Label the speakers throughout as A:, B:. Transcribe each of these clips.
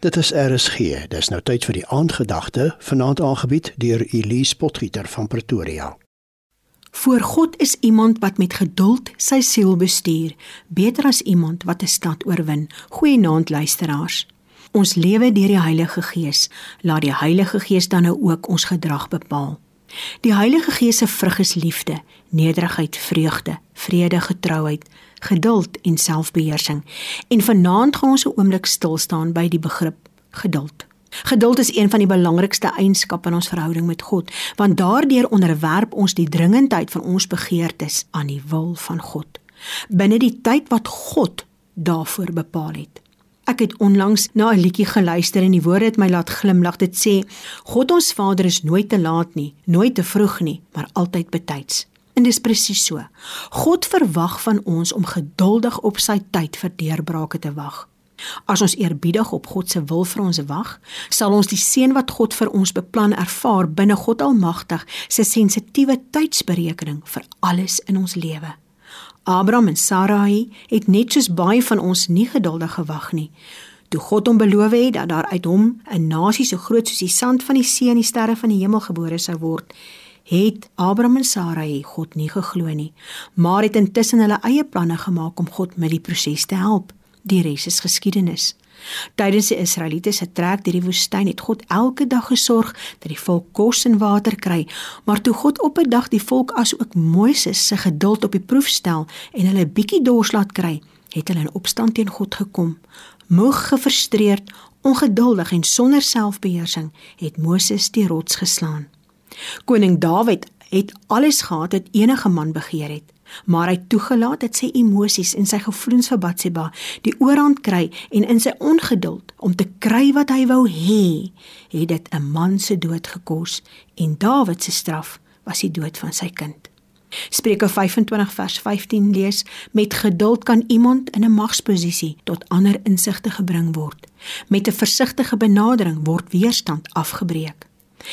A: Dit is RSG. Dis nou tyd vir die aandgedagte, vanaand aangebied deur Elise Potgieter van Pretoria.
B: Voor God is iemand wat met geduld sy siel bestuur, beter as iemand wat 'n stad oorwin. Goeienaand luisteraars. Ons lewe deur die Heilige Gees. Laat die Heilige Gees dan nou ook ons gedrag bepaal. Die Heilige Gees se vrug is liefde, nederigheid, vreugde, vrede, getrouheid, geduld en selfbeheersing. En vanaand gaan ons 'n oomblik stil staan by die begrip geduld. Geduld is een van die belangrikste eienskappe in ons verhouding met God, want daardeur onderwerp ons die dringendheid van ons begeertes aan die wil van God, binne die tyd wat God daarvoor bepaal het. Ek het onlangs na 'n liedjie geluister en die woorde het my laat glimlag. Dit sê: God ons Vader is nooit te laat nie, nooit te vroeg nie, maar altyd betyds. En dis presies so. God verwag van ons om geduldig op sy tyd vir deurbrake te wag. As ons eerbiedig op God se wil vir ons wag, sal ons die seën wat God vir ons beplan ervaar binne God Almagtig se sensitiewe tydsberekening vir alles in ons lewe. Abraham en Sarai het net soos baie van ons nie geduldig gewag nie. Toe God hom beloof het dat daar uit hom 'n nasie so groot soos die sand van die see en die sterre van die hemel gebore sou word, het Abraham en Sarai God nie geglo nie, maar het intussen hulle eie planne gemaak om God met die proses te help. Die res is geskiedenis. Tydens die Israeliete se trek deur die woestyn het God elke dag gesorg dat die volk kos en water kry, maar toe God op 'n dag die volk asook Moses se geduld op die proef stel en hulle bietjie dors laat kry, het hulle in opstand teen God gekom. Moeg, gefrustreerd, ongeduldig en sonder selfbeheersing het Moses die rots geslaan. Koning Dawid het alles gehad wat enige man begeer het, maar hy toegelaat dat sy emosies en sy gevoelens vir Batsheba die oorhand kry en in sy ongeduld om te kry wat hy wou hê, het dit 'n man se dood gekos en Dawid se straf was die dood van sy kind. Spreuke 25 vers 15 lees: Met geduld kan iemand in 'n magsposisie tot ander insigte gebring word. Met 'n versigtige benadering word weerstand afgebreek.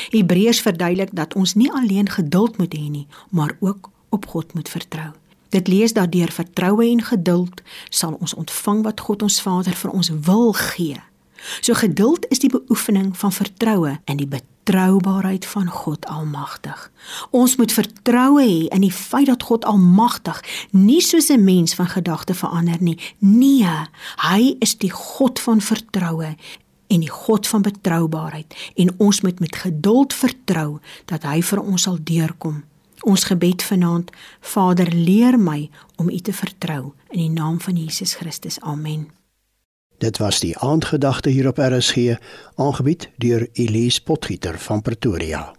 B: Hebreërs verduidelik dat ons nie alleen geduld moet hê nie, maar ook op God moet vertrou. Dit lees dat deur vertroue en geduld sal ons ontvang wat God ons Vader vir ons wil gee. So geduld is die beoefening van vertroue in die betroubaarheid van God Almagtig. Ons moet vertroue hê in die feit dat God Almagtig nie soos 'n mens van gedagte verander nie. Nee, hy is die God van vertroue en die God van betroubaarheid en ons moet met geduld vertrou dat hy vir ons sal deurkom. Ons gebed vanaand, Vader, leer my om U te vertrou in die naam van Jesus Christus. Amen.
A: Dit was die aandgedagte hier op RSG, aangebied deur Elise Potgieter van Pretoria.